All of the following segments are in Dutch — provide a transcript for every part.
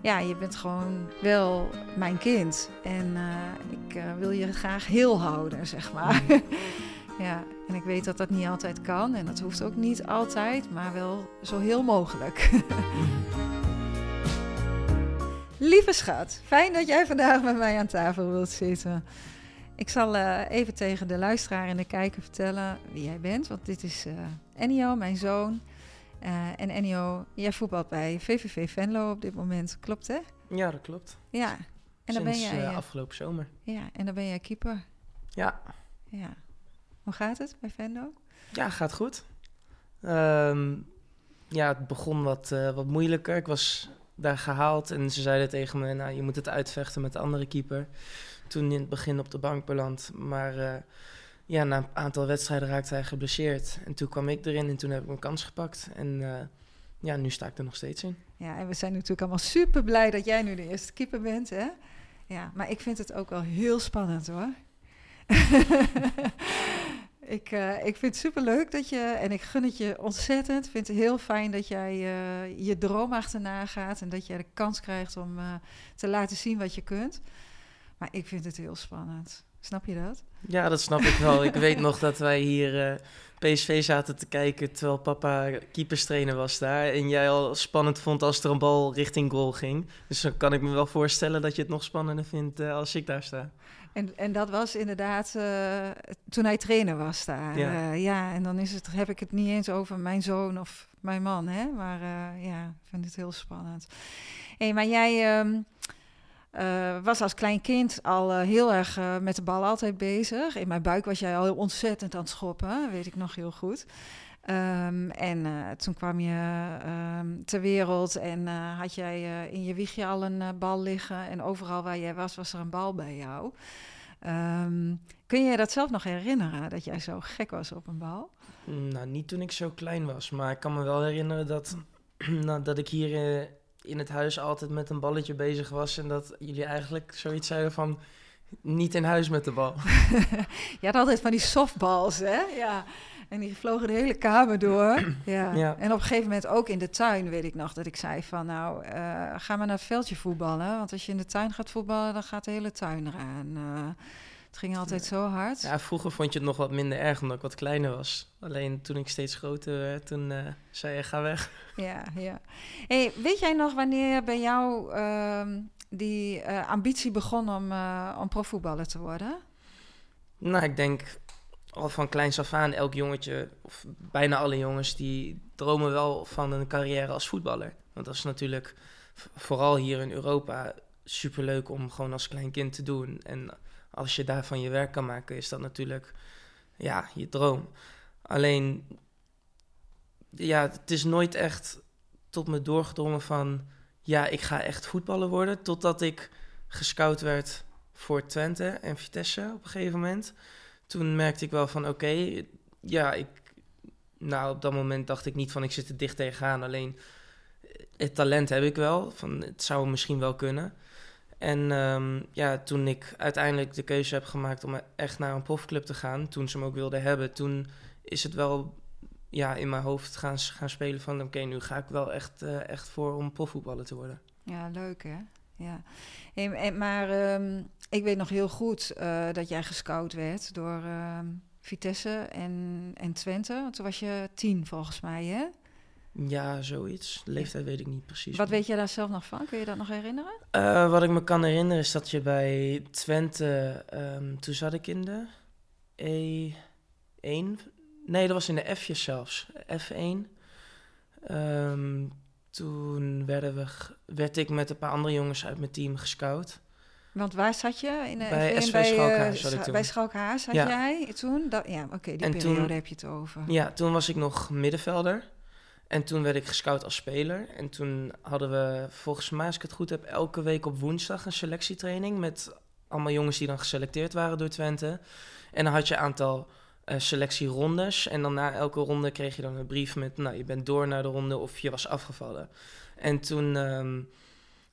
ja, je bent gewoon wel mijn kind. En eh, ik eh, wil je graag heel houden, zeg maar. ja, en ik weet dat dat niet altijd kan. En dat hoeft ook niet altijd, maar wel zo heel mogelijk. Lieve schat, fijn dat jij vandaag met mij aan tafel wilt zitten. Ik zal eh, even tegen de luisteraar en de kijker vertellen wie jij bent. Want dit is Ennio, mijn zoon. Uh, en Ennio, jij voetbalt bij VVV Venlo op dit moment, klopt hè? Ja, dat klopt. Ja. En dan ben jij afgelopen zomer. Ja, en dan ben jij keeper. Ja. Ja. Hoe gaat het bij Venlo? Ja, gaat goed. Um, ja, het begon wat, wat moeilijker. Ik was daar gehaald en ze zeiden tegen me, nou, je moet het uitvechten met de andere keeper toen in het begin op de bank beland. Maar ja, na een aantal wedstrijden raakte hij geblesseerd. En toen kwam ik erin en toen heb ik mijn kans gepakt. En uh, ja, nu sta ik er nog steeds in. Ja, en we zijn natuurlijk allemaal super blij dat jij nu de eerste keeper bent. Hè? Ja, maar ik vind het ook wel heel spannend hoor. ik, uh, ik vind het super leuk dat je, en ik gun het je ontzettend. Ik vind het heel fijn dat jij uh, je droom achterna gaat en dat jij de kans krijgt om te laten zien wat je kunt. Maar ik vind het heel spannend. Snap je dat? Ja, dat snap ik wel. ik weet nog dat wij hier uh, PSV zaten te kijken terwijl papa keeperstrainer was daar. En jij al spannend vond als er een bal richting goal ging. Dus dan kan ik me wel voorstellen dat je het nog spannender vindt uh, als ik daar sta. En, en dat was inderdaad uh, toen hij trainer was daar. Ja. ja, en dan is het, heb ik het niet eens over mijn zoon of mijn man, hè? Maar ja, ik vind het heel spannend. Hé, hey, maar jij... Um, uh, was als klein kind al uh, heel erg uh, met de bal altijd bezig. In mijn buik was jij al ontzettend aan het schoppen, weet ik nog heel goed. Um, en toen kwam je um, ter wereld en had jij in je wiegje al een bal liggen. En overal waar jij was, was er een bal bij jou. Um, kun je je dat zelf nog herinneren, dat jij zo gek was op een bal? Nou, niet toen ik zo klein was, maar ik kan me wel herinneren dat, nou, dat ik hier in het huis altijd met een balletje bezig was. En dat jullie eigenlijk zoiets zeiden van niet in huis met de bal. je had altijd van die softballs, hè? Ja. En die vlogen de hele kamer door. Ja. ja. En op een gegeven moment ook in de tuin, weet ik nog, dat ik zei van... nou, uh, ga maar naar het veldje voetballen. Want als je in de tuin gaat voetballen, dan gaat de hele tuin eraan. Uh, het ging altijd zo hard. Ja, vroeger vond je het nog wat minder erg omdat ik wat kleiner was. Alleen toen ik steeds groter werd, toen uh, zei je ga weg. Ja, ja. Hey, weet jij nog wanneer bij jou uh, die uh, ambitie begon om, uh, om profvoetballer te worden? Nou, ik denk al van kleins af aan, elk jongetje, of bijna alle jongens, die dromen wel van een carrière als voetballer. Want dat is natuurlijk vooral hier in Europa superleuk om gewoon als klein kind te doen. En als je daarvan je werk kan maken, is dat natuurlijk ja, je droom. Alleen, ja, het is nooit echt tot me doorgedrongen van, ja, ik ga echt voetballer worden. Totdat ik gescout werd voor Twente en Vitesse op een gegeven moment. Toen merkte ik wel van, oké, ja, ik, nou, op dat moment dacht ik niet van, ik zit er dicht tegenaan. Alleen, het talent heb ik wel, van, het zou misschien wel kunnen. En um, ja, toen ik uiteindelijk de keuze heb gemaakt om echt naar een profclub te gaan, toen ze hem ook wilden hebben, toen is het wel ja, in mijn hoofd gaan, gaan spelen van oké, nu ga ik wel echt, uh, echt voor om profvoetballer te worden. Ja, leuk hè? Ja. En, maar um, ik weet nog heel goed uh, dat jij gescout werd door uh, Vitesse en, en Twente. Toen was je tien volgens mij hè? Ja, zoiets. Leeftijd weet ik niet precies. Wat weet je daar zelf nog van? Kun je dat nog herinneren? Uh, wat ik me kan herinneren is dat je bij Twente, um, toen zat ik in de E1. Nee, dat was in de F'jes zelfs. F1. Um, toen werden we, werd ik met een paar andere jongens uit mijn team gescout. Want waar zat je? In de bij SV bij, Schalkhaas uh, zat ik toen. Bij Schalkhaas ja. jij toen? Dat, ja, oké, okay, die en periode toen, heb je het over. Ja, toen was ik nog middenvelder. En toen werd ik gescout als speler. En toen hadden we, volgens mij, als ik het goed heb, elke week op woensdag een selectietraining. Met allemaal jongens die dan geselecteerd waren door Twente. En dan had je een aantal uh, selectierondes. En dan na elke ronde kreeg je dan een brief met, nou, je bent door naar de ronde of je was afgevallen. En toen um,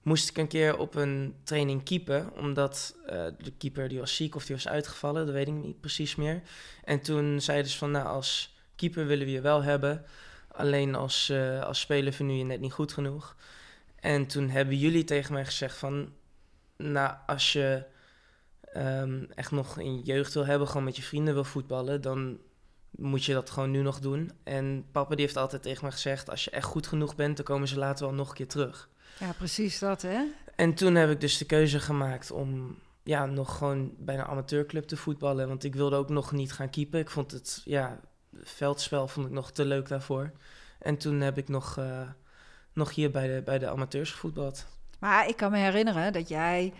moest ik een keer op een training keepen. Omdat uh, de keeper die was ziek of die was uitgevallen. Dat weet ik niet precies meer. En toen zeiden ze van, nou, als keeper willen we je wel hebben... Alleen als, uh, als speler vind je net niet goed genoeg. En toen hebben jullie tegen mij gezegd van... Nou, als je ehm, echt nog in jeugd wil hebben, gewoon met je vrienden wil voetballen, dan moet je dat gewoon nu nog doen. En papa die heeft altijd tegen me gezegd, als je echt goed genoeg bent, dan komen ze later wel nog een keer terug. Ja, precies dat, hè? En toen heb ik dus de keuze gemaakt om ja, nog gewoon bij een amateurclub te voetballen. Want ik wilde ook nog niet gaan keepen. Ik vond het, ja, veldspel vond ik nog te leuk daarvoor. En toen heb ik nog, uh, nog hier bij de, bij de amateurs gevoetbald. Maar ik kan me herinneren dat jij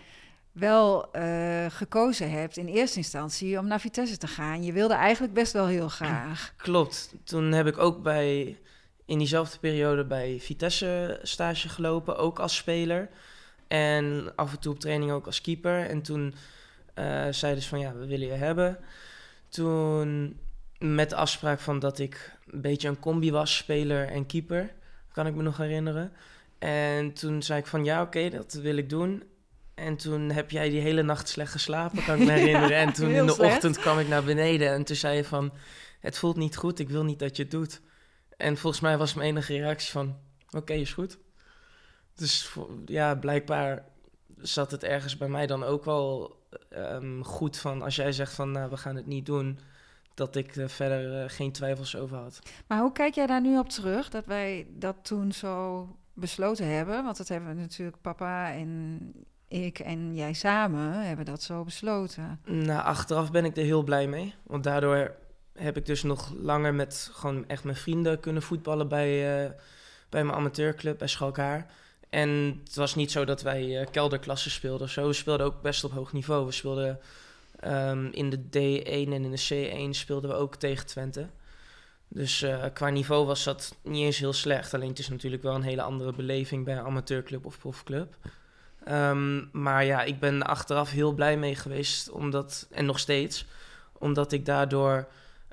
wel uh, gekozen hebt in eerste instantie om naar Vitesse te gaan. Je wilde eigenlijk best wel heel graag. Klopt. Toen heb ik ook bij, in diezelfde periode bij Vitesse stage gelopen, ook als speler. En af en toe op training ook als keeper. En toen uh, zeiden ze van ja, we willen je hebben. Toen met de afspraak van dat ik een beetje een combi was, speler en keeper, kan ik me nog herinneren. En toen zei ik van ja, oké, dat wil ik doen. En toen heb jij die hele nacht slecht geslapen, kan ik me herinneren. en toen in de ochtend kwam ik naar beneden en toen zei je van... Het voelt niet goed, ik wil niet dat je het doet. En volgens mij was mijn enige reactie van... Oké, is goed. Dus ja, blijkbaar zat het ergens bij mij dan ook wel um, goed van... Als jij zegt van, nou, we gaan het niet doen... Dat ik er verder uh, geen twijfels over had. Maar hoe kijk jij daar nu op terug? Dat wij dat toen zo besloten hebben? Want dat hebben we natuurlijk papa en ik en jij samen hebben dat zo besloten. Nou, achteraf ben ik er heel blij mee. Want daardoor heb ik dus nog langer met gewoon echt mijn vrienden kunnen voetballen bij, uh, bij mijn amateurclub, bij Schalkaar. En het was niet zo dat wij uh, kelderklassen speelden of zo. We speelden ook best op hoog niveau. We speelden um, in de D1 en in de C1 speelden we ook tegen Twente. Dus uh, qua niveau was dat niet eens heel slecht. Alleen het is natuurlijk wel een hele andere beleving bij amateurclub of profclub. Um, maar ja, ik ben achteraf heel blij mee geweest, omdat, en nog steeds, omdat ik daardoor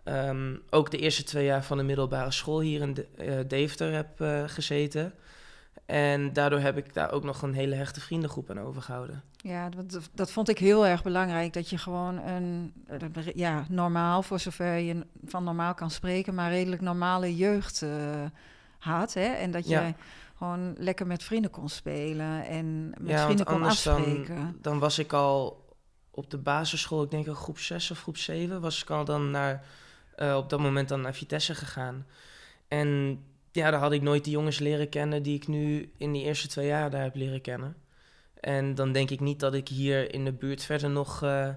um, ook de eerste twee jaar van de middelbare school hier in de, uh, Deventer heb uh, gezeten. En daardoor heb ik daar ook nog een hele hechte vriendengroep aan overgehouden. Ja, dat, dat vond ik heel erg belangrijk. Dat je gewoon een, ja, normaal, voor zover je van normaal kan spreken, maar redelijk normale jeugd uh, had. Hè? En dat je gewoon lekker met vrienden kon spelen en met ja, vrienden kon afspreken. Dan, dan, was ik al op de basisschool, ik denk al groep 6 of groep 7, was ik al dan naar, uh, op dat moment dan naar Vitesse gegaan. En ja, daar had ik nooit de jongens leren kennen die ik nu in die eerste twee jaar daar heb leren kennen. En dan denk ik niet dat ik hier in de buurt verder nog, uh,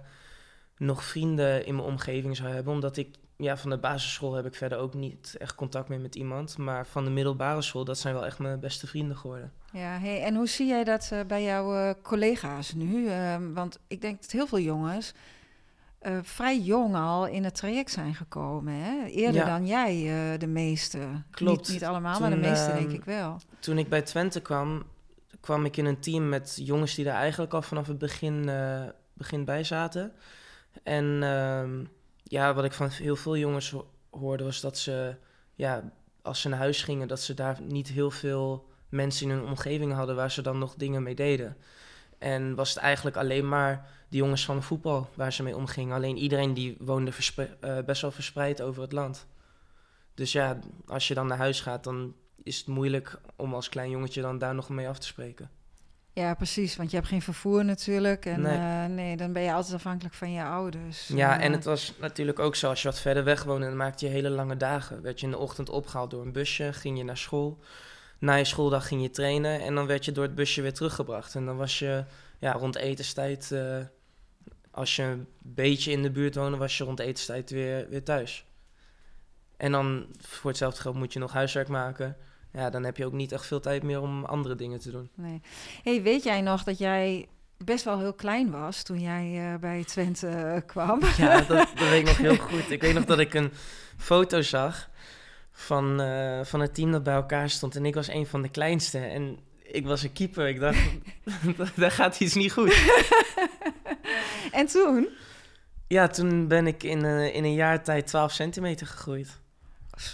nog vrienden in mijn omgeving zou hebben, omdat ik ja, van de basisschool heb ik verder ook niet echt contact meer met iemand. Maar van de middelbare school, dat zijn wel echt mijn beste vrienden geworden. Ja, hey, en hoe zie jij dat uh, bij jouw uh, collega's nu? Uh, want ik denk dat heel veel jongens eh, vrij jong al in het traject zijn gekomen. Hè? Eerder ja. dan jij, de meeste. Klopt. Niet, niet allemaal, toen, maar de meeste denk ehm, ik wel. Toen ik bij Twente kwam, kwam ik in een team met jongens die daar eigenlijk al vanaf het begin, begin bij zaten. En ehm, ja, wat ik van heel veel jongens hoorde was dat ze, ja, als ze naar huis gingen, dat ze daar niet heel veel mensen in hun omgeving hadden waar ze dan nog dingen mee deden. En was het eigenlijk alleen maar de jongens van de voetbal waar ze mee omgingen. Alleen iedereen die woonde uh, best wel verspreid over het land. Dus ja, als je dan naar huis gaat, dan is het moeilijk om als klein jongetje dan daar nog mee af te spreken. Ja, precies. Want je hebt geen vervoer natuurlijk. En nee, uh, nee dan ben je altijd afhankelijk van je ouders. Ja, uh, en het was natuurlijk ook zo. Als je wat verder weg woonde, dan maakte je hele lange dagen. Werd je in de ochtend opgehaald door een busje, ging je naar school. Na je schooldag ging je trainen en dan werd je door het busje weer teruggebracht. En dan was je ja, rond etenstijd, uh, als je een beetje in de buurt woonde, was je rond etenstijd weer, weer thuis. En dan voor hetzelfde geld moet je nog huiswerk maken ja, dan heb je ook niet echt veel tijd meer om andere dingen te doen. Nee. Hey, weet jij nog dat jij best wel heel klein was toen jij uh, bij Twente uh, kwam? Ja, dat, dat, weet ik nog heel goed. Ik weet nog dat ik een foto zag van, uh, van het team dat bij elkaar stond. En ik was een van de kleinste. En ik was een keeper. Ik dacht, daar gaat iets niet goed. en toen? Ja, toen ben ik in, in een jaar tijd 12 centimeter gegroeid.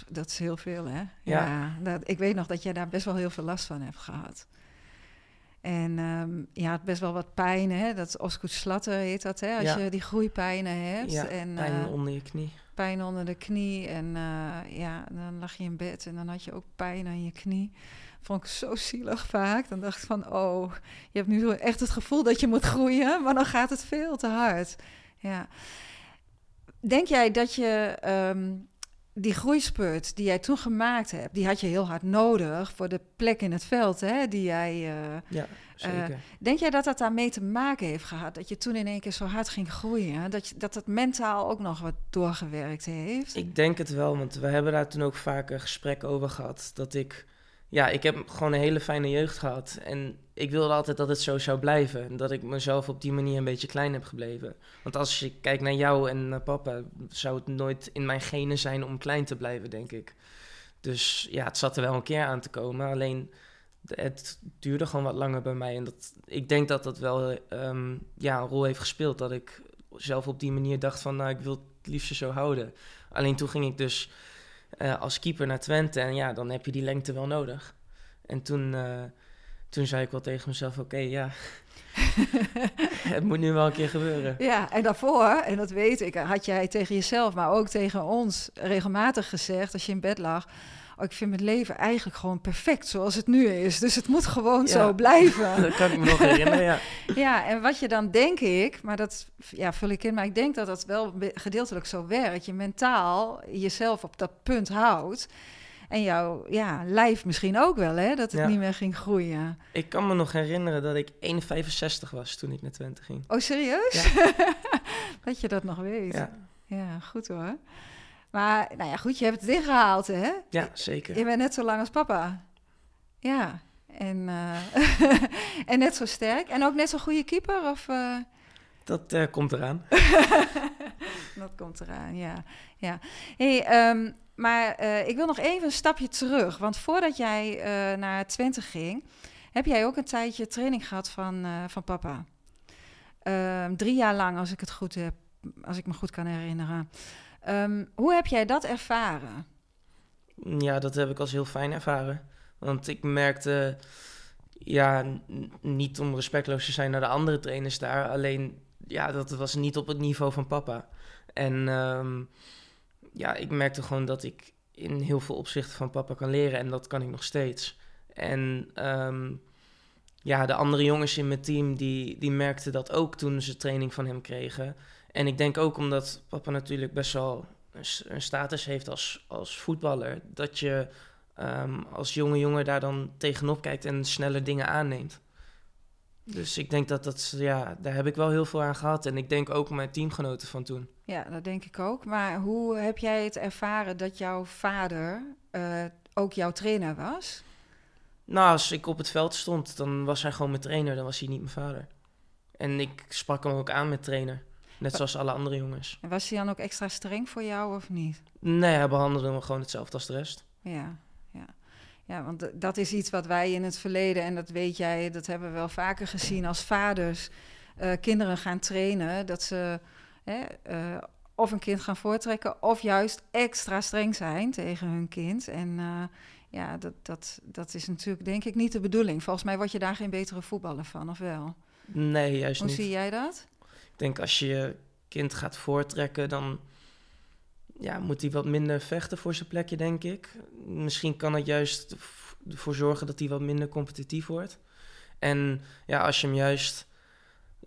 Dat is heel veel, hè? Ja. ja dat, ik weet nog dat jij daar best wel heel veel last van hebt gehad. En um, je had best wel wat pijn, hè? Dat Slatter heet dat, hè? Als ja. je die groeipijnen hebt. Ja, en, pijn uh, onder je knie. Pijn onder de knie. En uh, ja, dan lag je in bed en dan had je ook pijn aan je knie. Vond ik zo zielig vaak. Dan dacht ik van, oh, je hebt nu echt het gevoel dat je moet groeien, maar dan gaat het veel te hard. Ja. Denk jij dat je ehm, die groeispurt die jij toen gemaakt hebt, die had je heel hard nodig voor de plek in het veld, hè, die jij. Uh, ja, zeker. Uh, denk jij dat dat daarmee te maken heeft gehad? Dat je toen in één keer zo hard ging groeien? Dat, je, dat het mentaal ook nog wat doorgewerkt heeft? Ik denk het wel, want we hebben daar toen ook vaker gesprekken over gehad. Dat ik ja, ik heb gewoon een hele fijne jeugd gehad. En ik wilde altijd dat het zo zou blijven. En dat ik mezelf op die manier een beetje klein heb gebleven. Want als je kijkt naar jou en naar papa, zou het nooit in mijn genen zijn om klein te blijven, denk ik. Dus ja, het zat er wel een keer aan te komen. Alleen het duurde gewoon wat langer bij mij. En dat, ik denk dat dat wel um, ja, een rol heeft gespeeld. Dat ik zelf op die manier dacht van, nou, ik wil het liefst zo houden. Alleen toen ging ik dus uh, als keeper naar Twente. En ja, dan heb je die lengte wel nodig. En toen, uh, toen zei ik wel tegen mezelf: oké, ja. het moet nu wel een keer gebeuren. Ja, en daarvoor, en dat weet ik, had jij tegen jezelf, maar ook tegen ons regelmatig gezegd als je in bed lag oh, ik vind mijn leven eigenlijk gewoon perfect zoals het nu is. Dus het moet gewoon zo blijven. dat kan ik me nog herinneren, ja. ja, en wat je dan denk ik, maar dat ja, vul ik in, maar ik denk dat dat wel gedeeltelijk zo werkt. Je mentaal jezelf op dat punt houdt. En jouw ja, lijf misschien ook wel, hè? Dat het niet meer ging groeien. Ik kan me nog herinneren dat ik 1,65 was toen ik naar Twente ging. Oh, serieus? Ja. dat je dat nog weet. Ja, ja goed hoor. Maar nou ja, goed, je hebt het ingehaald, hè? Ja, zeker. Je bent net zo lang als papa. Ja, en, uh, en net zo sterk. En ook net zo'n goede keeper, of... Uh... Dat uh, komt eraan. dat komt eraan, ja. ja. Hey, um, maar ik wil nog even een stapje terug. Want voordat jij naar Twente ging... heb jij ook een tijdje training gehad van, van papa. Ehm, drie jaar lang, als ik het goed heb, als ik me goed kan herinneren. Um, hoe heb jij dat ervaren? Ja, dat heb ik als heel fijn ervaren. Want ik merkte, ja, niet om respectloos te zijn naar de andere trainers daar, alleen, ja, dat was niet op het niveau van papa. En um, ja, ik merkte gewoon dat ik in heel veel opzichten van papa kan leren en dat kan ik nog steeds. En um, ja, de andere jongens in mijn team, die, die merkten dat ook toen ze training van hem kregen. En ik denk ook omdat papa natuurlijk best wel een, status heeft als, als voetballer, dat je um, als jonge jongen daar dan tegenop kijkt en sneller dingen aanneemt. Dus ik denk dat dat, ja, daar heb ik wel heel veel aan gehad. En ik denk ook mijn teamgenoten van toen. Ja, dat denk ik ook. Maar hoe heb jij het ervaren dat jouw vader uh, ook jouw trainer was? Nou, als ik op het veld stond, dan was hij gewoon mijn trainer. Dan was hij niet mijn vader. En ik sprak hem ook aan met trainer. Net zoals alle andere jongens. En was hij dan ook extra streng voor jou of niet? Nee, hij behandelde me gewoon hetzelfde als de rest. Ja, ja. Ja, want dat is iets wat wij in het verleden, en dat weet jij, dat hebben we wel vaker gezien als vaders uh, kinderen gaan trainen. Dat ze hè, uh, of een kind gaan voortrekken, of juist extra streng zijn tegen hun kind. En uh, ja, dat, dat, dat is natuurlijk denk ik niet de bedoeling. Volgens mij word je daar geen betere voetballer van, of wel? Nee, juist Hoe niet. Hoe zie jij dat? Ik denk als je je kind gaat voortrekken, dan ja, moet hij wat minder vechten voor zijn plekje, denk ik. Misschien kan het juist ervoor zorgen dat hij wat minder competitief wordt. En ja, als je hem juist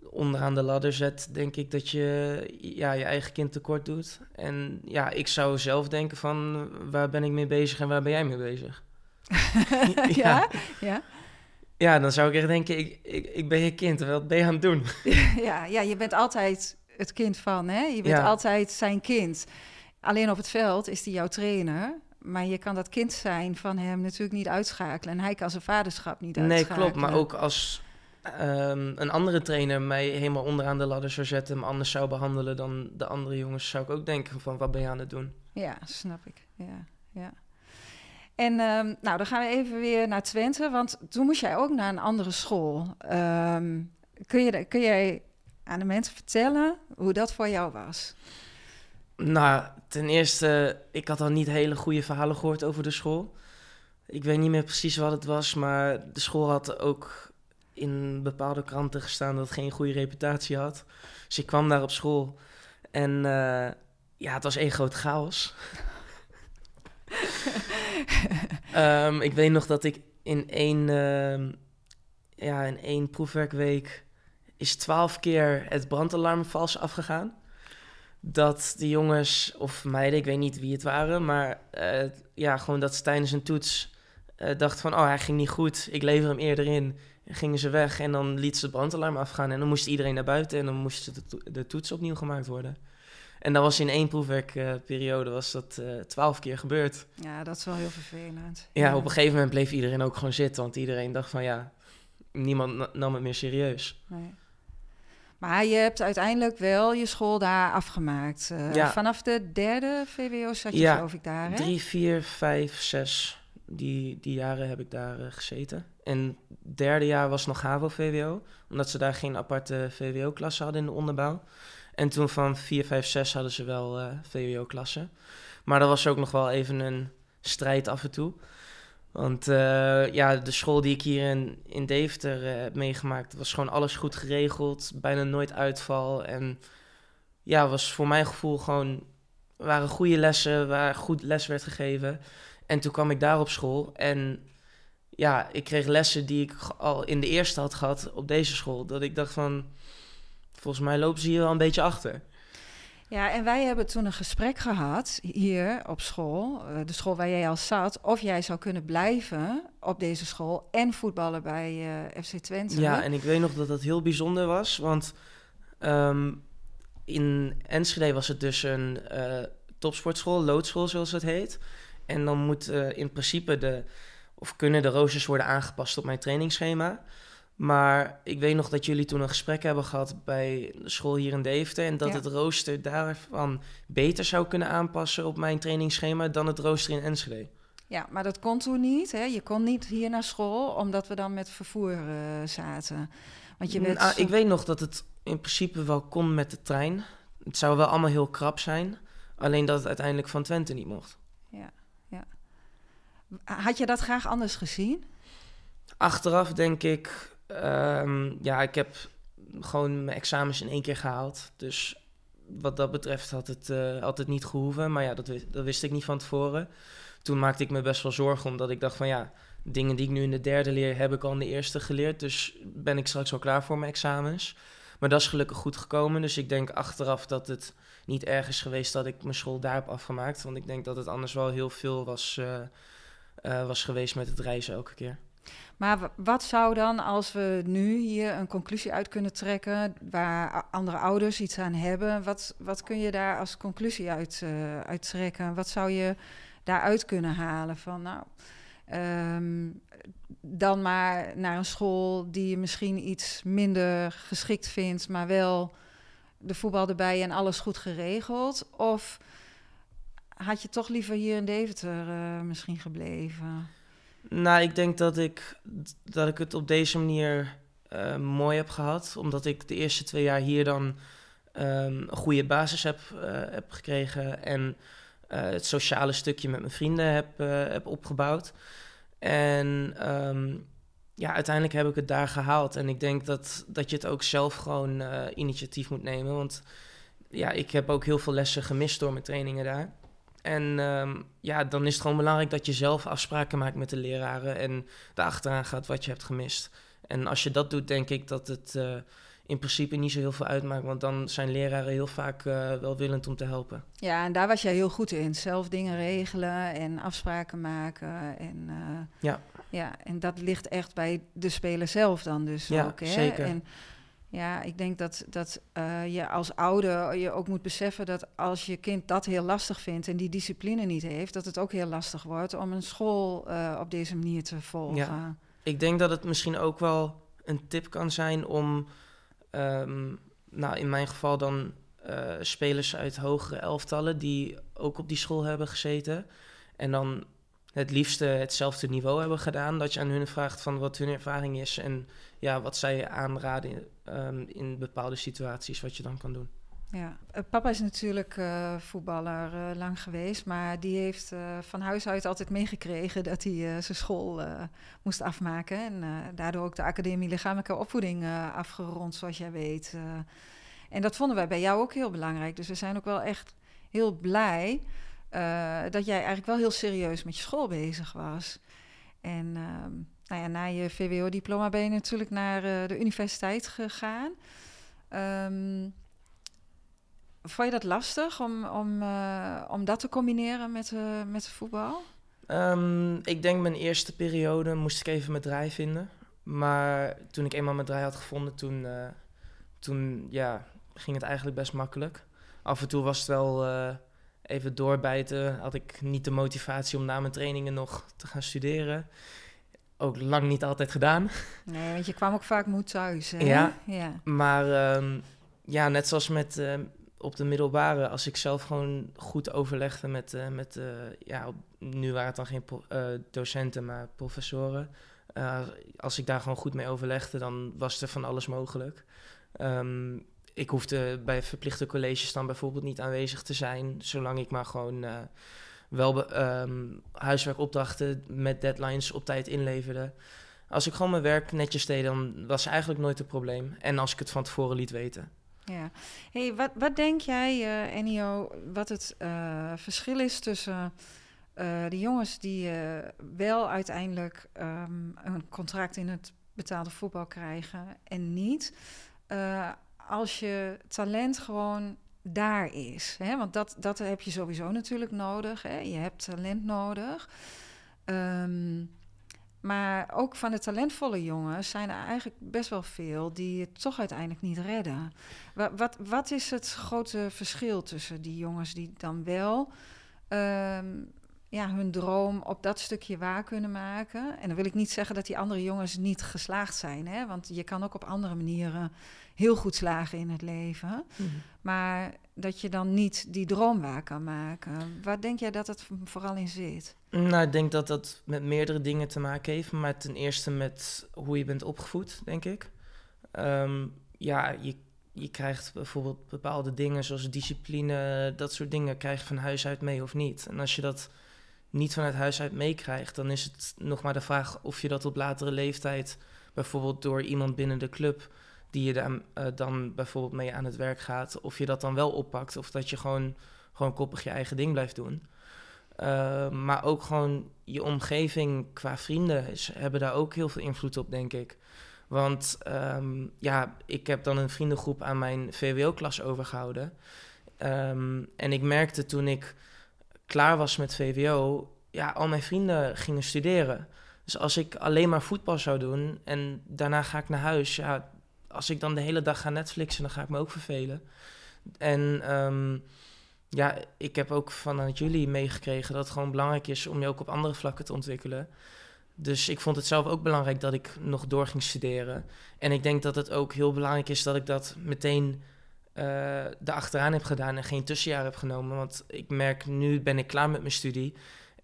onderaan de ladder zet, denk ik dat je ja, je eigen kind tekort doet. En ja, ik zou zelf denken van waar ben ik mee bezig en waar ben jij mee bezig? ja, ja, ja. Ja, dan zou ik echt denken, ik, ik, ik ben je kind, wat ben je aan het doen? ja, ja, je bent altijd het kind van, hè? Je bent altijd zijn kind. Alleen op het veld is hij jouw trainer. Maar je kan dat kind zijn van hem natuurlijk niet uitschakelen. En hij kan zijn vaderschap niet uitschakelen. Nee, klopt. Maar ook als um, een andere trainer mij helemaal onderaan de ladder zou zetten... hem anders zou behandelen dan de andere jongens... zou ik ook denken van, wat ben je aan het doen? Ja, snap ik. Ja, ja. En um, nou, dan gaan we even weer naar Twente, want toen moest jij ook naar een andere school. Um, kun, je, kun jij aan de mensen vertellen hoe dat voor jou was? Nou, ten eerste, ik had al niet hele goede verhalen gehoord over de school. Ik weet niet meer precies wat het was, maar de school had ook in bepaalde kranten gestaan dat het geen goede reputatie had. Dus ik kwam daar op school en uh, ja, het was één groot chaos. Um, ik weet nog dat ik in één, ehm, ja, in één proefwerkweek is twaalf keer het brandalarm vals afgegaan. Dat de jongens of meiden, ik weet niet wie het waren, maar uh, ja, gewoon dat ze tijdens een toets uh, dachten van, oh hij ging niet goed, ik lever hem eerder in. En gingen ze weg en dan liet ze het brandalarm afgaan en dan moest iedereen naar buiten en dan moest de, de toets opnieuw gemaakt worden. En dat was in één proefwerkperiode was dat uh, twaalf keer gebeurd. Ja, dat is wel heel vervelend. Ja, op een gegeven moment bleef iedereen ook gewoon zitten, want iedereen dacht van ja, niemand nam het meer serieus. Nee. Maar je hebt uiteindelijk wel je school daar afgemaakt. Uh, ja. Vanaf de derde VWO zat je, ja, geloof ik, daar, hè? drie, vier, vijf, zes. Die, die jaren heb ik daar uh, gezeten. En derde jaar was nog HAVO-VWO, omdat ze daar geen aparte VWO-klasse hadden in de onderbouw. En toen van 4, 5, 6 hadden ze wel uh, VWO-klassen. Maar dat was ook nog wel even een strijd af en toe. Want uh, ja, de school die ik hier in, in Deventer uh, heb meegemaakt, was gewoon alles goed geregeld. Bijna nooit uitval. En ja, was voor mijn gevoel gewoon, waren goede lessen, waar goed les werd gegeven. En toen kwam ik daar op school en ja, ik kreeg lessen die ik al in de eerste had gehad op deze school. Dat ik dacht van, volgens mij lopen ze hier wel een beetje achter. Ja, en wij hebben toen een gesprek gehad hier op school, eh, de school waar jij al zat, of jij zou kunnen blijven op deze school en voetballen bij uh, FC Twente. Ja, en ik weet nog dat dat heel bijzonder was, want um, in Enschede was het dus een uh, topsportschool, loodschool zoals het heet. En dan moet in principe de, of kunnen de roosters worden aangepast op mijn trainingsschema. Maar ik weet nog dat jullie toen een gesprek hebben gehad bij de school hier in Deventer. En dat het rooster daarvan beter zou kunnen aanpassen op mijn trainingsschema dan het rooster in Enschede. Ja, maar dat kon toen niet. Hè? Je kon niet hier naar school, omdat we dan met vervoer uh, zaten. Want je werd... ik weet nog dat het in principe wel kon met de trein. Het zou wel allemaal heel krap zijn. Alleen dat het uiteindelijk van Twente niet mocht. Ja, ja. Had je dat graag anders gezien? Achteraf denk ik Um, ja, ik heb gewoon mijn examens in één keer gehaald. Dus wat dat betreft had het, uh, had het niet gehoeven. Maar ja, dat, dat wist ik niet van tevoren. Toen maakte ik me best wel zorgen, omdat ik dacht van ja, dingen die ik nu in de derde leer, heb ik al in de eerste geleerd. Dus ben ik straks wel klaar voor mijn examens. Maar dat is gelukkig goed gekomen. Dus ik denk achteraf dat het niet erg is geweest dat ik mijn school daar heb afgemaakt. Want ik denk dat het anders wel heel veel was, uh, uh, was geweest met het reizen elke keer. Maar wat zou dan, als we nu hier een conclusie uit kunnen trekken, waar andere ouders iets aan hebben, wat, wat kun je daar als conclusie uit, uh, trekken? Wat zou je daaruit kunnen halen van, nou, um, dan maar naar een school die je misschien iets minder geschikt vindt, maar wel de voetbal erbij en alles goed geregeld? Of had je toch liever hier in Deventer uh, misschien gebleven? Nou, ik denk dat ik, dat ik het op deze manier uh, mooi heb gehad. Omdat ik de eerste twee jaar hier dan um, een goede basis heb, uh, heb gekregen. En uh, het sociale stukje met mijn vrienden heb, heb opgebouwd. En um, ja, uiteindelijk heb ik het daar gehaald. En ik denk dat, dat je het ook zelf gewoon initiatief moet nemen. Want ja, ik heb ook heel veel lessen gemist door mijn trainingen daar. En um, ja, dan is het gewoon belangrijk dat je zelf afspraken maakt met de leraren en erachteraan gaat wat je hebt gemist. En als je dat doet, denk ik dat het uh, in principe niet zo heel veel uitmaakt, want dan zijn leraren heel vaak uh, welwillend om te helpen. Ja, en daar was jij heel goed in. Zelf dingen regelen en afspraken maken. En, uh, ja. ja, en dat ligt echt bij de speler zelf dan dus ja, ook. Hè? Zeker. En, ja, ik denk dat, dat uh, je als ouder je ook moet beseffen dat als je kind dat heel lastig vindt en die discipline niet heeft, dat het ook heel lastig wordt om een school uh, op deze manier te volgen. Ja, ik denk dat het misschien ook wel een tip kan zijn om, um, nou in mijn geval dan uh, spelers uit hogere elftallen die ook op die school hebben gezeten. En dan het liefste hetzelfde niveau hebben gedaan. Dat je aan hun vraagt van wat hun ervaring is en ja, wat zij aanraden um, in bepaalde situaties, wat je dan kan doen. Ja, uh, papa is natuurlijk uh, voetballer uh, lang geweest, maar die heeft van huis uit altijd meegekregen dat hij zijn school moest afmaken. En daardoor ook de Academie Lichamelijke Opvoeding afgerond, zoals jij weet. en dat vonden wij bij jou ook heel belangrijk. Dus we zijn ook wel echt heel blij dat jij eigenlijk wel heel serieus met je school bezig was. En ehm, nou ja, na je VWO-diploma ben je natuurlijk naar de universiteit gegaan. Um, vond je dat lastig om, om, om dat te combineren met, met voetbal? Um, ik denk mijn eerste periode moest ik even mijn draai vinden. Maar toen ik eenmaal mijn draai had gevonden, toen, toen ja, ging het eigenlijk best makkelijk. Af en toe was het wel even doorbijten. Had ik niet de motivatie om na mijn trainingen nog te gaan studeren. Ook lang niet altijd gedaan. Nee, want je kwam ook vaak moe thuis. Hè? Ja, ja. maar um, ja, net zoals met, uh, op de middelbare, als ik zelf gewoon goed overlegde met, uh, met uh, ja, nu waren het dan geen uh, docenten, maar professoren. als ik daar gewoon goed mee overlegde, dan was er van alles mogelijk. Um, ik hoefde bij verplichte colleges dan bijvoorbeeld niet aanwezig te zijn, zolang ik maar gewoon wel um, huiswerkopdrachten met deadlines op tijd inleverde. Als ik gewoon mijn werk netjes deed, dan was eigenlijk nooit een probleem. En als ik het van tevoren liet weten. Ja. Hey, wat, wat denk jij, uh, Ennio, wat het uh, verschil is tussen uh, de jongens die wel uiteindelijk um, een contract in het betaalde voetbal krijgen en niet? als je talent gewoon daar is. Hè? Want dat, dat heb je sowieso natuurlijk nodig. Hè? Je hebt talent nodig. Um, maar ook van de talentvolle jongens zijn er eigenlijk best wel veel die het toch uiteindelijk niet redden. Wat, wat, wat is het grote verschil tussen die jongens die dan wel um, ja, hun droom op dat stukje waar kunnen maken? En dan wil ik niet zeggen dat die andere jongens niet geslaagd zijn, hè? want je kan ook op andere manieren heel goed slagen in het leven. Mhm. Maar dat je dan niet die droom waar kan maken. Waar denk jij dat het vooral in zit? Nou, ik denk dat dat met meerdere dingen te maken heeft. Maar ten eerste met hoe je bent opgevoed, denk ik. Ehm, ja, je, je krijgt bijvoorbeeld bepaalde dingen zoals discipline, dat soort dingen krijg je van huis uit mee of niet. En als je dat niet vanuit huis uit meekrijgt, dan is het nog maar de vraag of je dat op latere leeftijd, bijvoorbeeld door iemand binnen de club, die je dan, dan bijvoorbeeld mee aan het werk gaat, of je dat dan wel oppakt, of dat je gewoon, gewoon koppig je eigen ding blijft doen. Uh, maar ook gewoon je omgeving qua vrienden is, hebben daar ook heel veel invloed op, denk ik. Want um, ja, ik heb dan een vriendengroep aan mijn VWO-klas overgehouden. Um, en ik merkte toen ik klaar was met VWO, ja, al mijn vrienden gingen studeren. Dus als ik alleen maar voetbal zou doen en daarna ga ik naar huis, ja, als ik dan de hele dag ga Netflixen, dan ga ik me ook vervelen. En um, ja, ik heb ook vanuit jullie meegekregen dat het gewoon belangrijk is om je ook op andere vlakken te ontwikkelen. Dus ik vond het zelf ook belangrijk dat ik nog door ging studeren. En ik denk dat het ook heel belangrijk is dat ik dat meteen uh, achteraan heb gedaan en geen tussenjaar heb genomen. Want ik merk nu ben ik klaar met mijn studie.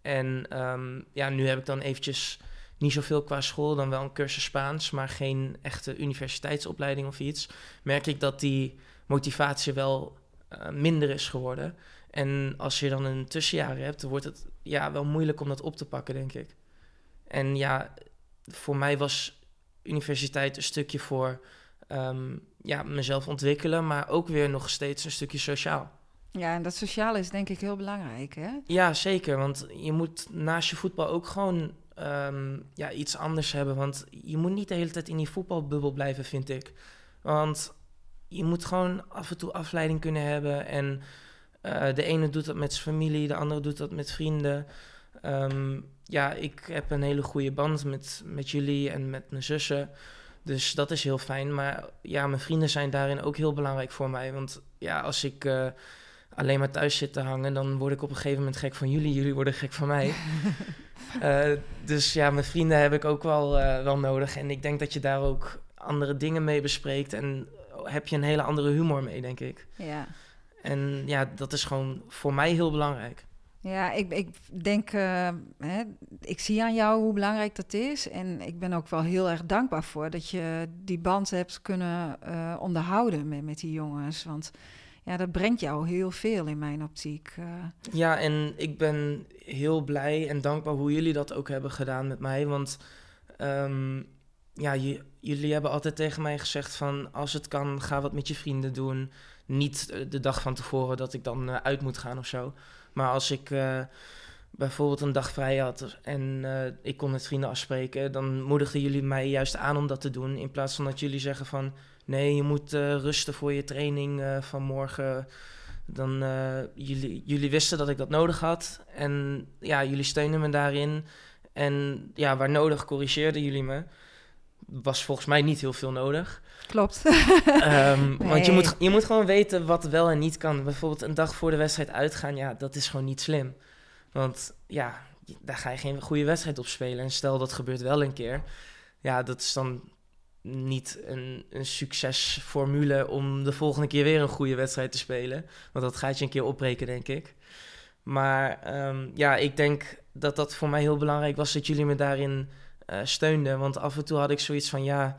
En um, ja, nu heb ik dan eventjes niet zoveel qua school, dan wel een cursus Spaans, maar geen echte universiteitsopleiding of iets. Merk ik dat die motivatie wel uh, minder is geworden. En als je dan een tussenjaar hebt, dan wordt het ja, wel moeilijk om dat op te pakken, denk ik. En ja, voor mij was universiteit een stukje voor um, ja, mezelf ontwikkelen, maar ook weer nog steeds een stukje sociaal. Ja, en dat sociale is denk ik heel belangrijk, hè? Ja, zeker. Want je moet naast je voetbal ook gewoon um, ja, iets anders hebben. Want je moet niet de hele tijd in die voetbalbubbel blijven, vind ik. Want je moet gewoon af en toe afleiding kunnen hebben. En uh, de ene doet dat met zijn familie, de andere doet dat met vrienden. Um, ja, ik heb een hele goede band met, met jullie en met mijn zussen. Dus dat is heel fijn. Maar ja, mijn vrienden zijn daarin ook heel belangrijk voor mij. Want ja, als ik uh, alleen maar thuis zit te hangen, dan word ik op een gegeven moment gek van jullie. Jullie worden gek van mij. uh, dus ja, mijn vrienden heb ik ook wel, uh, wel nodig. En ik denk dat je daar ook andere dingen mee bespreekt. En heb je een hele andere humor mee, denk ik. Ja. En ja, dat is gewoon voor mij heel belangrijk. Ja, ik, ik denk, uh, hè, ik zie aan jou hoe belangrijk dat is. En ik ben ook wel heel erg dankbaar voor dat je die band hebt kunnen uh, onderhouden met, met die jongens. Want ja, dat brengt jou heel veel in mijn optiek. Uh. Ja, en ik ben heel blij en dankbaar hoe jullie dat ook hebben gedaan met mij. Want um, ja, jullie hebben altijd tegen mij gezegd van als het kan, ga wat met je vrienden doen. Niet de dag van tevoren dat ik dan uit moet gaan of zo. Maar als ik uh, bijvoorbeeld een dag vrij had en eh, ik kon met vrienden afspreken, dan moedigden jullie mij juist aan om dat te doen. In plaats van dat jullie zeggen van nee, je moet uh, rusten voor je training van morgen. Dan jullie, jullie wisten dat ik dat nodig had. En ja, jullie steunden me daarin. En ja, waar nodig corrigeerden jullie me. Was volgens mij niet heel veel nodig. Klopt. um, nee. Want je moet, je moet gewoon weten wat wel en niet kan. Bijvoorbeeld een dag voor de wedstrijd uitgaan, ja, dat is gewoon niet slim. Want ja, daar ga je geen goede wedstrijd op spelen. En stel dat gebeurt wel een keer. Ja, dat is dan niet een, een succesformule om de volgende keer weer een goede wedstrijd te spelen. Want dat gaat je een keer opbreken, denk ik. Maar um, ja, ik denk dat dat voor mij heel belangrijk was dat jullie me daarin uh, steunden. Want af en toe had ik zoiets van, ja,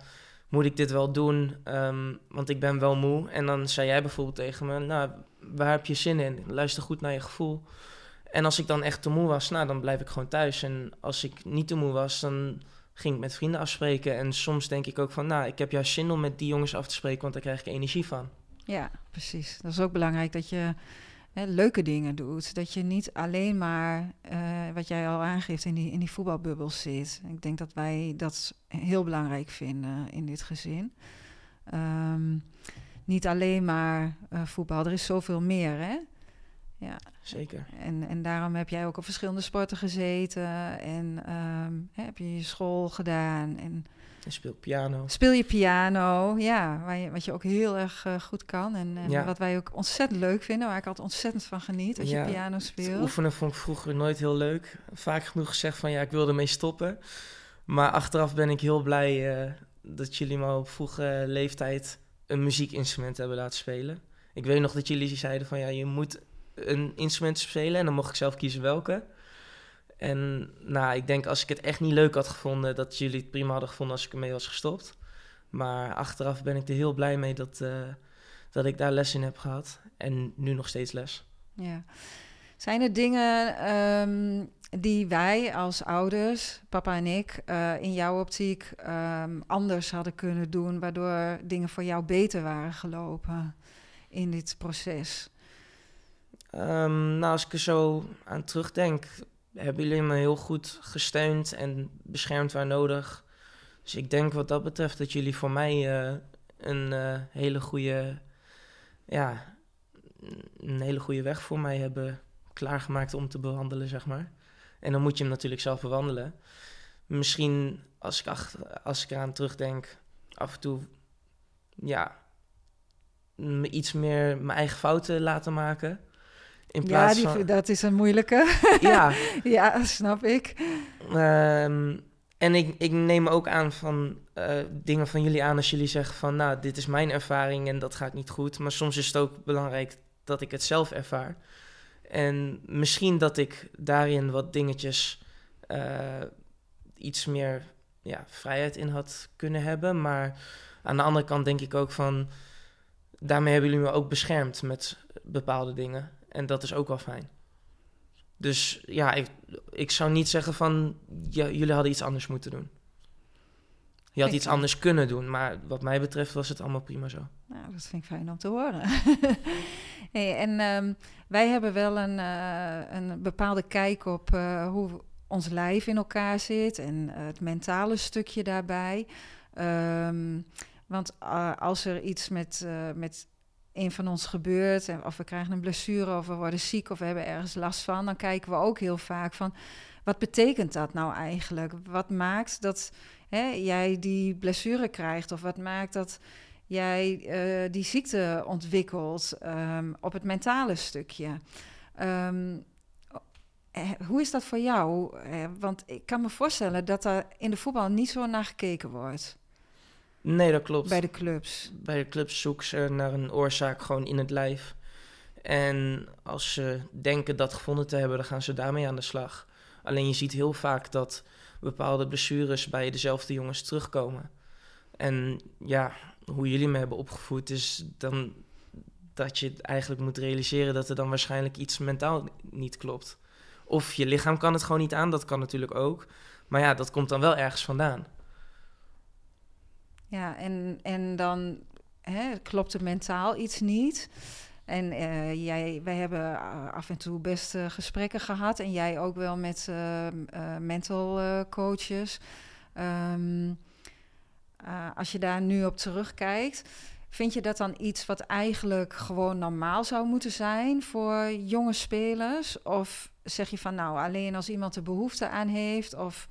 moet ik dit wel doen? Um, want ik ben wel moe. En dan zei jij bijvoorbeeld tegen me, nou, waar heb je zin in? Luister goed naar je gevoel. En als ik dan echt te moe was, nou, dan blijf ik gewoon thuis. En als ik niet te moe was, dan ging ik met vrienden afspreken. En soms denk ik ook van, nou, ik heb juist zin om met die jongens af te spreken, want daar krijg ik energie van. Ja, precies. Dat is ook belangrijk dat je hè, leuke dingen doet. Dat je niet alleen maar, uh, wat jij al aangeeft, in die, in die voetbalbubbel zit. Ik denk dat wij dat heel belangrijk vinden in dit gezin. Um, niet alleen maar uh, voetbal, er is zoveel meer, hè? Ja. Zeker. En, en daarom heb jij ook op verschillende sporten gezeten en um, heb je je school gedaan. En, en speel piano. Speel je piano, ja, waar je, wat je ook heel erg uh, goed kan. En, en ja. wat wij ook ontzettend leuk vinden, waar ik altijd ontzettend van geniet, als ja. je piano speelt. oefenen vond ik vroeger nooit heel leuk. Vaak genoeg gezegd van ja, ik wilde ermee stoppen. Maar achteraf ben ik heel blij uh, dat jullie me op vroege leeftijd een muziekinstrument hebben laten spelen. Ik weet nog dat jullie zeiden van ja, je moet een instrument spelen en dan mocht ik zelf kiezen welke. En nou, ik denk als ik het echt niet leuk had gevonden, dat jullie het prima hadden gevonden als ik ermee was gestopt. Maar achteraf ben ik er heel blij mee dat, uh, dat ik daar les in heb gehad. En nu nog steeds les. Ja. Zijn er dingen um, die wij als ouders, papa en ik, uh, in jouw optiek um, anders hadden kunnen doen, waardoor dingen voor jou beter waren gelopen in dit proces? Um, nou, als ik er zo aan terugdenk, hebben jullie me heel goed gesteund en beschermd waar nodig. Dus ik denk wat dat betreft dat jullie voor mij uh, een uh, hele goede, ja, een hele goede weg voor mij hebben klaargemaakt om te bewandelen, zeg maar. En dan moet je hem natuurlijk zelf bewandelen. Misschien als ik, als ik eraan terugdenk, af en toe, ja, me iets meer mijn eigen fouten laten maken. In ja, die, van... dat is een moeilijke. Ja, ja snap ik. Um, en ik, ik neem ook aan van uh, dingen van jullie aan als jullie zeggen van, nou, dit is mijn ervaring en dat gaat niet goed. Maar soms is het ook belangrijk dat ik het zelf ervaar. En misschien dat ik daarin wat dingetjes uh, iets meer ja, vrijheid in had kunnen hebben. Maar aan de andere kant denk ik ook van, daarmee hebben jullie me ook beschermd met bepaalde dingen. En dat is ook wel fijn. Dus ja, ik, ik zou niet zeggen van ja, jullie hadden iets anders moeten doen. Je had iets anders kunnen doen, maar wat mij betreft was het allemaal prima zo. Nou, dat vind ik fijn om te horen. hey, en um, wij hebben wel een, uh, een bepaalde kijk op uh, hoe ons lijf in elkaar zit en uh, het mentale stukje daarbij. Um, want als er iets met, met een van ons gebeurt, of we krijgen een blessure, of we worden ziek, of we hebben ergens last van, dan kijken we ook heel vaak van, wat betekent dat nou eigenlijk? Wat maakt dat hè, jij die blessure krijgt, of wat maakt dat jij uh, die ziekte ontwikkelt um, op het mentale stukje? Um, hoe is dat voor jou? Want ik kan me voorstellen dat er in de voetbal niet zo naar gekeken wordt. Nee, dat klopt. Bij de clubs? Bij de clubs zoeken ze naar een oorzaak gewoon in het lijf. En als ze denken dat gevonden te hebben, dan gaan ze daarmee aan de slag. Alleen je ziet heel vaak dat bepaalde blessures bij dezelfde jongens terugkomen. En ja, hoe jullie me hebben opgevoed is dan dat je eigenlijk moet realiseren dat er dan waarschijnlijk iets mentaal niet klopt. Of je lichaam kan het gewoon niet aan, dat kan natuurlijk ook. Maar ja, dat komt dan wel ergens vandaan. Ja, en, en dan hè, klopt er mentaal iets niet. En uh, jij, wij hebben af en toe best gesprekken gehad. En jij ook wel met mental coaches. Um, als je daar nu op terugkijkt, vind je dat dan iets wat eigenlijk gewoon normaal zou moeten zijn voor jonge spelers? Of zeg je van nou, alleen als iemand er behoefte aan heeft? Of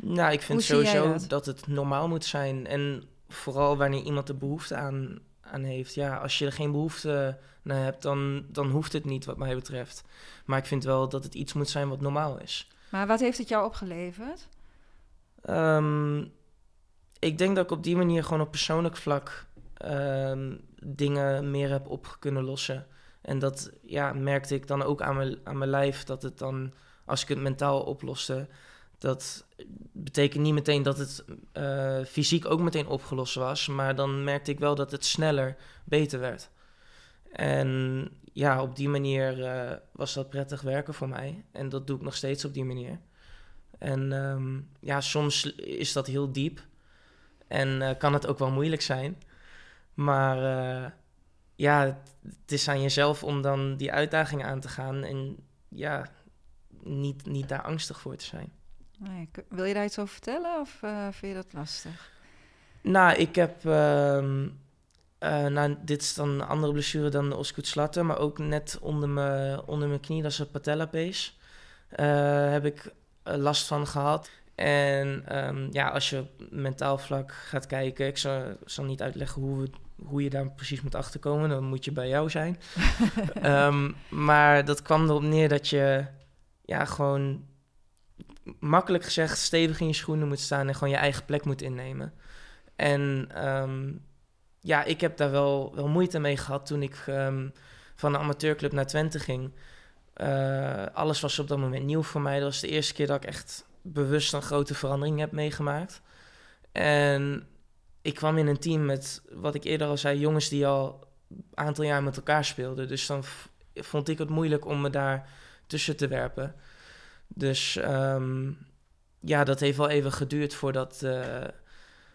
nou, ik vind sowieso dat? dat? het normaal moet zijn. En vooral wanneer iemand er behoefte aan, aan heeft. Ja, als je er geen behoefte naar hebt, dan, dan hoeft het niet, wat mij betreft. Maar ik vind wel dat het iets moet zijn wat normaal is. Maar wat heeft het jou opgeleverd? Um, ik denk dat ik op die manier gewoon op persoonlijk vlak um, dingen meer heb op kunnen lossen. En dat ja, merkte ik dan ook aan mijn, aan mijn lijf, dat het dan, als ik het mentaal oploste, dat betekent niet meteen dat het uh, fysiek ook meteen opgelost was, maar dan merkte ik wel dat het sneller beter werd. En ja, op die manier uh, was dat prettig werken voor mij. En dat doe ik nog steeds op die manier. En um, ja, soms is dat heel diep. En uh, kan het ook wel moeilijk zijn. Maar ja, het is aan jezelf om dan die uitdaging aan te gaan. En ja, niet, niet daar angstig voor te zijn. Nee, wil je daar iets over vertellen of uh, vind je dat lastig? Nou, ik heb... Uh, nou, dit is dan een andere blessure dan de osgood maar ook net onder mijn, onder mijn knie, dat is een patellapees. heb ik last van gehad. En um, ja, als je mentaal vlak gaat kijken, ik zal, zal niet uitleggen hoe, we, hoe je daar precies moet achterkomen, dan moet je bij jou zijn. um, maar dat kwam erop neer dat je ja, gewoon makkelijk gezegd stevig in je schoenen moet staan en gewoon je eigen plek moet innemen. En um, ja, ik heb daar wel, wel moeite mee gehad toen ik van de amateurclub naar Twente ging. Uh, alles was op dat moment nieuw voor mij. Dat was de eerste keer dat ik echt bewust een grote verandering heb meegemaakt. En ik kwam in een team met, wat ik eerder al zei, jongens die al een aantal jaar met elkaar speelden. Dus dan vond ik het moeilijk om me daar tussen te werpen. Dus um, ja, dat heeft wel even geduurd voordat, uh,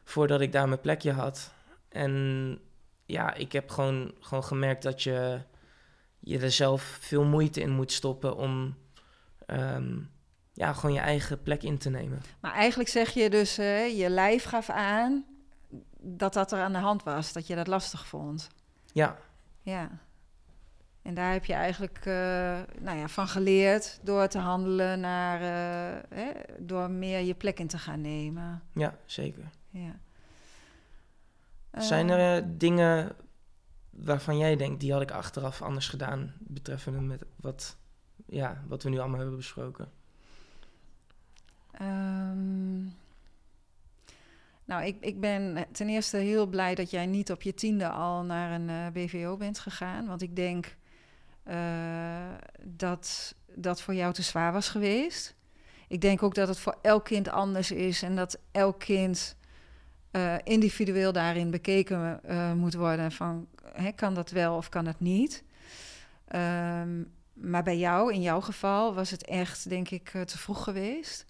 voordat ik daar mijn plekje had. En ja, ik heb gewoon, gewoon gemerkt dat je, je er zelf veel moeite in moet stoppen om um, ja, gewoon je eigen plek in te nemen. Maar eigenlijk zeg je dus, uh, je lijf gaf aan dat dat er aan de hand was, dat je dat lastig vond. Ja. Ja. En daar heb je eigenlijk uh, nou ja, van geleerd door te handelen naar, uh, hè, door meer je plek in te gaan nemen. Ja, zeker. Ja. Zijn er dingen waarvan jij denkt, die had ik achteraf anders gedaan, betreffende met wat, ja, wat we nu allemaal hebben besproken? Um, nou, ik, ik ben ten eerste heel blij dat jij niet op je tiende al naar een eh, BVO bent gegaan. Want ik denk dat dat voor jou te zwaar was geweest. Ik denk ook dat het voor elk kind anders is en dat elk kind uh, individueel daarin bekeken moet worden. Van hè, kan dat wel of kan dat niet? Um, maar bij jou, in jouw geval, was het echt, denk ik, te vroeg geweest.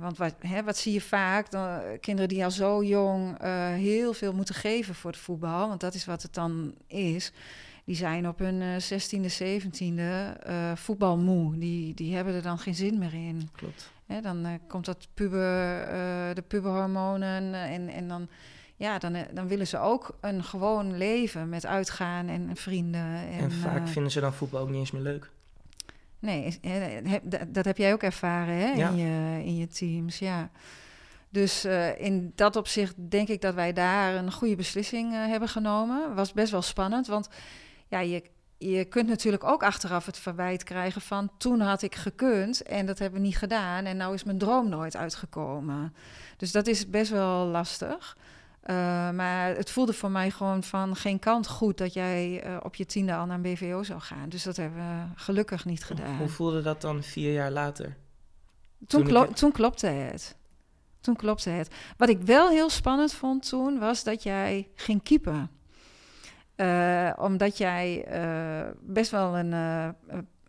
Want wat, hè, wat zie je vaak? Dan, kinderen die al zo jong heel veel moeten geven voor het voetbal, want dat is wat het dan is. Die zijn op hun uh, 16e, 17e voetbalmoe. Die, die hebben er dan geen zin meer in. Klopt. Hè, dan komt dat puber, de puberhormonen en, en dan, ja, dan, dan willen ze ook een gewoon leven met uitgaan en vrienden. En, en vaak vinden ze dan voetbal ook niet eens meer leuk. Nee, dat heb jij ook ervaren hè? In, je, in je teams, ja. Dus uh, in dat opzicht denk ik dat wij daar een goede beslissing uh, hebben genomen. Was best wel spannend, want ja, je, je kunt natuurlijk ook achteraf het verwijt krijgen van toen had ik gekund en dat hebben we niet gedaan en nou is mijn droom nooit uitgekomen. Dus dat is best wel lastig. Uh, maar het voelde voor mij gewoon van geen kant goed dat jij uh, op je tiende al naar een BVO zou gaan. Dus dat hebben we gelukkig niet gedaan. Hoe voelde dat dan vier jaar later? Toen, toen, klo toen klopte het. Toen klopte het. Wat ik wel heel spannend vond toen, was dat jij ging keepen. Uh, omdat jij best wel een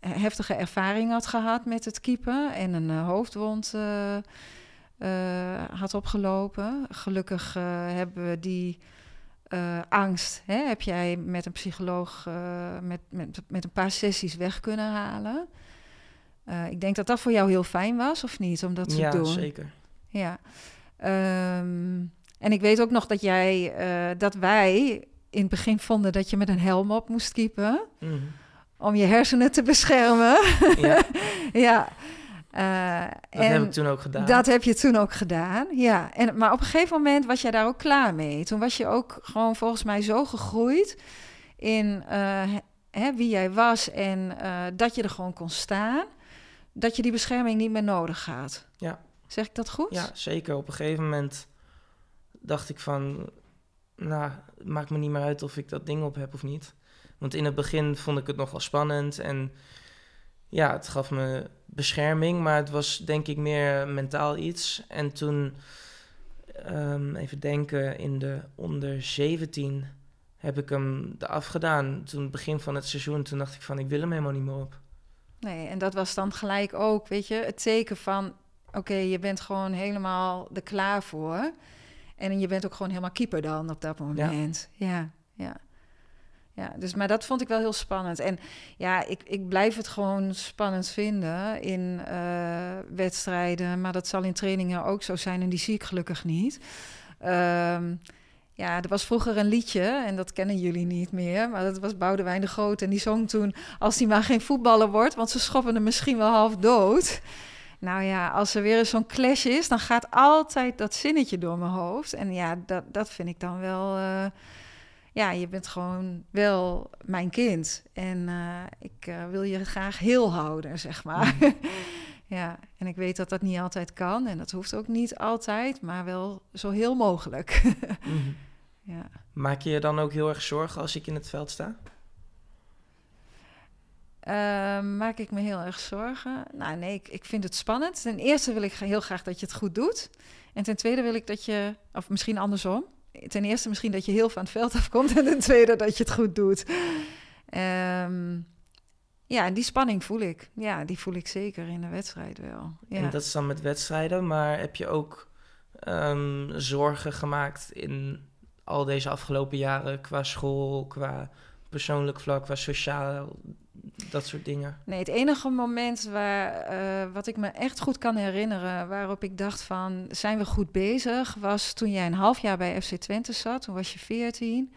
heftige ervaring had gehad met het keepen en een hoofdwond had opgelopen. Gelukkig hebben we die eh, angst hè, heb jij met een psycholoog met, met, met een paar sessies weg kunnen halen. Ik denk dat dat voor jou heel fijn was, of niet, om dat te ja, doen? Ja, zeker. Ja. Um, en ik weet ook nog dat jij, dat wij in het begin vonden dat je met een helm op moest kiepen. Mm. Om je hersenen te beschermen. Ja. ja. Uh, dat en heb ik toen ook gedaan. Dat heb je toen ook gedaan, ja. En, maar op een gegeven moment was jij daar ook klaar mee. Toen was je ook gewoon volgens mij zo gegroeid in uh, hè, wie jij was en uh, dat je er gewoon kon staan, dat je die bescherming niet meer nodig had. Ja. Zeg ik dat goed? Ja, zeker. Op een gegeven moment dacht ik van, nou, maakt me niet meer uit of ik dat ding op heb of niet. Want in het begin vond ik het nog wel spannend en ja, het gaf me bescherming, maar het was denk ik meer mentaal iets. En toen, um, even denken, in de onder 17 heb ik hem eraf gedaan. Toen begin van het seizoen, toen dacht ik van, ik wil hem helemaal niet meer op. Nee, en dat was dan gelijk ook, weet je, het teken van, oké, je bent gewoon helemaal er klaar voor. En je bent ook gewoon helemaal keeper dan op dat moment. ja. ja. ja ja, dus, maar dat vond ik wel heel spannend. En ja, ik, ik blijf het gewoon spannend vinden in uh, wedstrijden. Maar dat zal in trainingen ook zo zijn en die zie ik gelukkig niet. Um, ja, er was vroeger een liedje, en dat kennen jullie niet meer, maar dat was Boudewijn de Groot. En die zong toen, als hij maar geen voetballer wordt, want ze schoppen hem misschien wel half dood. Nou ja, als er weer zo'n clash is, dan gaat altijd dat zinnetje door mijn hoofd. En ja, dat, dat vind ik dan wel... Uh, ja, je bent gewoon wel mijn kind. En uh, ik uh, wil je graag heel houden, zeg maar. Mm. ja, en ik weet dat dat niet altijd kan. En dat hoeft ook niet altijd, maar wel zo heel mogelijk. mm. ja. Maak je je dan ook heel erg zorgen als ik in het veld sta? Uh, maak ik me heel erg zorgen? Nou, nee, ik, ik vind het spannend. Ten eerste wil ik heel graag dat je het goed doet. En ten tweede wil ik dat je, of misschien andersom, ten eerste misschien dat je heel van het veld afkomt. En ten tweede dat je het goed doet. Um, ja, en die spanning voel ik. Ja, die voel ik zeker in de wedstrijd wel. Ja. En dat is dan met wedstrijden, maar heb je ook um, zorgen gemaakt in al deze afgelopen jaren qua school, qua persoonlijk vlak, qua sociaal, dat soort dingen? Nee, het enige moment waar, uh, wat ik me echt goed kan herinneren, waarop ik dacht van, zijn we goed bezig, was toen jij een half jaar bij FC Twente zat. Toen was je 14.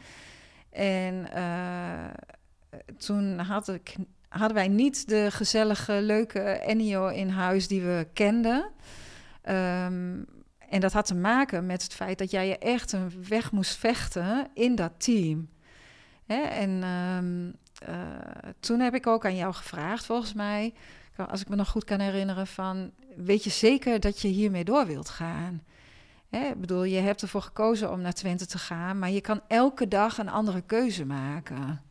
En uh, toen had ik, hadden wij niet de gezellige, leuke Ennio in huis die we kenden. Um, en dat had te maken met het feit dat jij je echt een weg moest vechten in dat team. Hè? En um, uh, toen heb ik ook aan jou gevraagd, volgens mij, als ik me nog goed kan herinneren, van weet je zeker dat je hiermee door wilt gaan? Hè, ik bedoel, je hebt ervoor gekozen om naar Twente te gaan, maar je kan elke dag een andere keuze maken.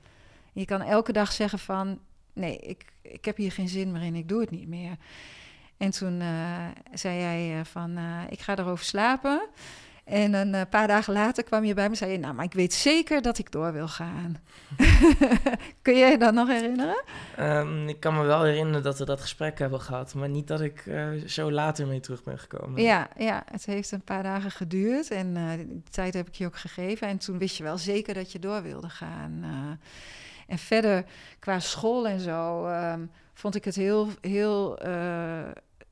Je kan elke dag zeggen van, nee, ik, ik heb hier geen zin meer in, ik doe het niet meer. En toen uh, zei jij uh, van, ik ga erover slapen. En een uh, paar dagen later kwam je bij me en zei je... nou, maar ik weet zeker dat ik door wil gaan. Kun je je dat nog herinneren? Um, ik kan me wel herinneren dat we dat gesprek hebben gehad... maar niet dat ik uh, zo later mee terug ben gekomen. Ja, ja, het heeft een paar dagen geduurd en uh, die tijd heb ik je ook gegeven. En toen wist je wel zeker dat je door wilde gaan. en verder, qua school en zo... Um, vond ik het heel, heel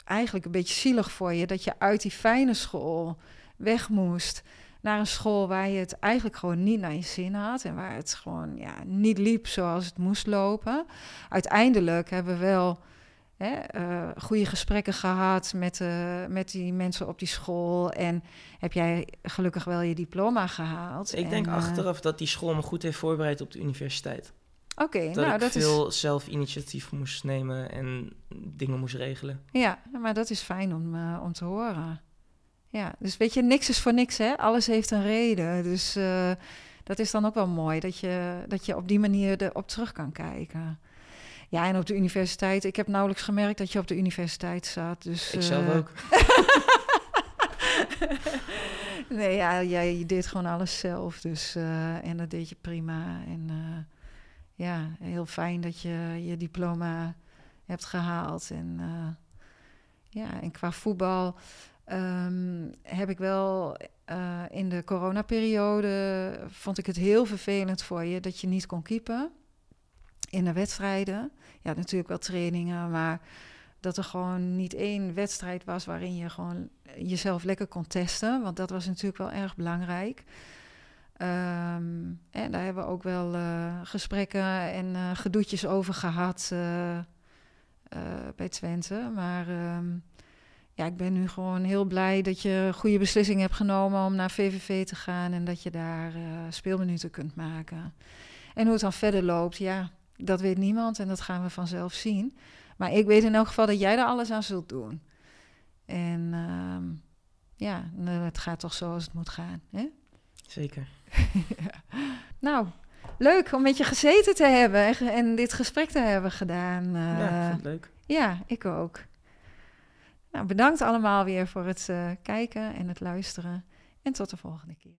eigenlijk een beetje zielig voor je... dat je uit die fijne school weg moest naar een school waar je het eigenlijk gewoon niet naar je zin had en waar het gewoon ja, niet liep zoals het moest lopen. Uiteindelijk hebben we wel hè, uh, goede gesprekken gehad met, uh, met die mensen op die school en heb jij gelukkig wel je diploma gehaald. Ik denk en, achteraf dat die school me goed heeft voorbereid op de universiteit. Oké, okay, nou ik dat veel is... zelf initiatief moest nemen en dingen moest regelen. Ja, maar dat is fijn om, om te horen. Ja, dus weet je, niks is voor niks, hè? Alles heeft een reden. Dus uh, dat is dan ook wel mooi, dat je, dat je op die manier erop terug kan kijken. Ja, en op de universiteit, ik heb nauwelijks gemerkt dat je op de universiteit zat. Dus, ik zelf uh... ook. nee, ja, jij deed gewoon alles zelf. Dus, uh, en dat deed je prima. En ja, heel fijn dat je je diploma hebt gehaald. En ja, en qua voetbal ehm, heb ik wel uh, in de coronaperiode vond ik het heel vervelend voor je dat je niet kon keepen in de wedstrijden. Ja, natuurlijk wel trainingen, maar dat er gewoon niet één wedstrijd was waarin je gewoon jezelf lekker kon testen. Want dat was natuurlijk wel erg belangrijk. Ehm, en daar hebben we ook wel uh, gesprekken en uh, gedoetjes over gehad bij Twente. Maar um, ja, ik ben nu gewoon heel blij dat je een goede beslissing hebt genomen om naar VVV te gaan en dat je daar speelminuten kunt maken. En hoe het dan verder loopt, ja, dat weet niemand en dat gaan we vanzelf zien. Maar ik weet in elk geval dat jij er alles aan zult doen. En uh, ja, het gaat toch zoals het moet gaan. Hè? Zeker. Nou, leuk om met je gezeten te hebben en, dit gesprek te hebben gedaan. Uh, ja, ik het leuk. Ja, ik ook. Nou, bedankt allemaal weer voor het uh, kijken en het luisteren. En tot de volgende keer.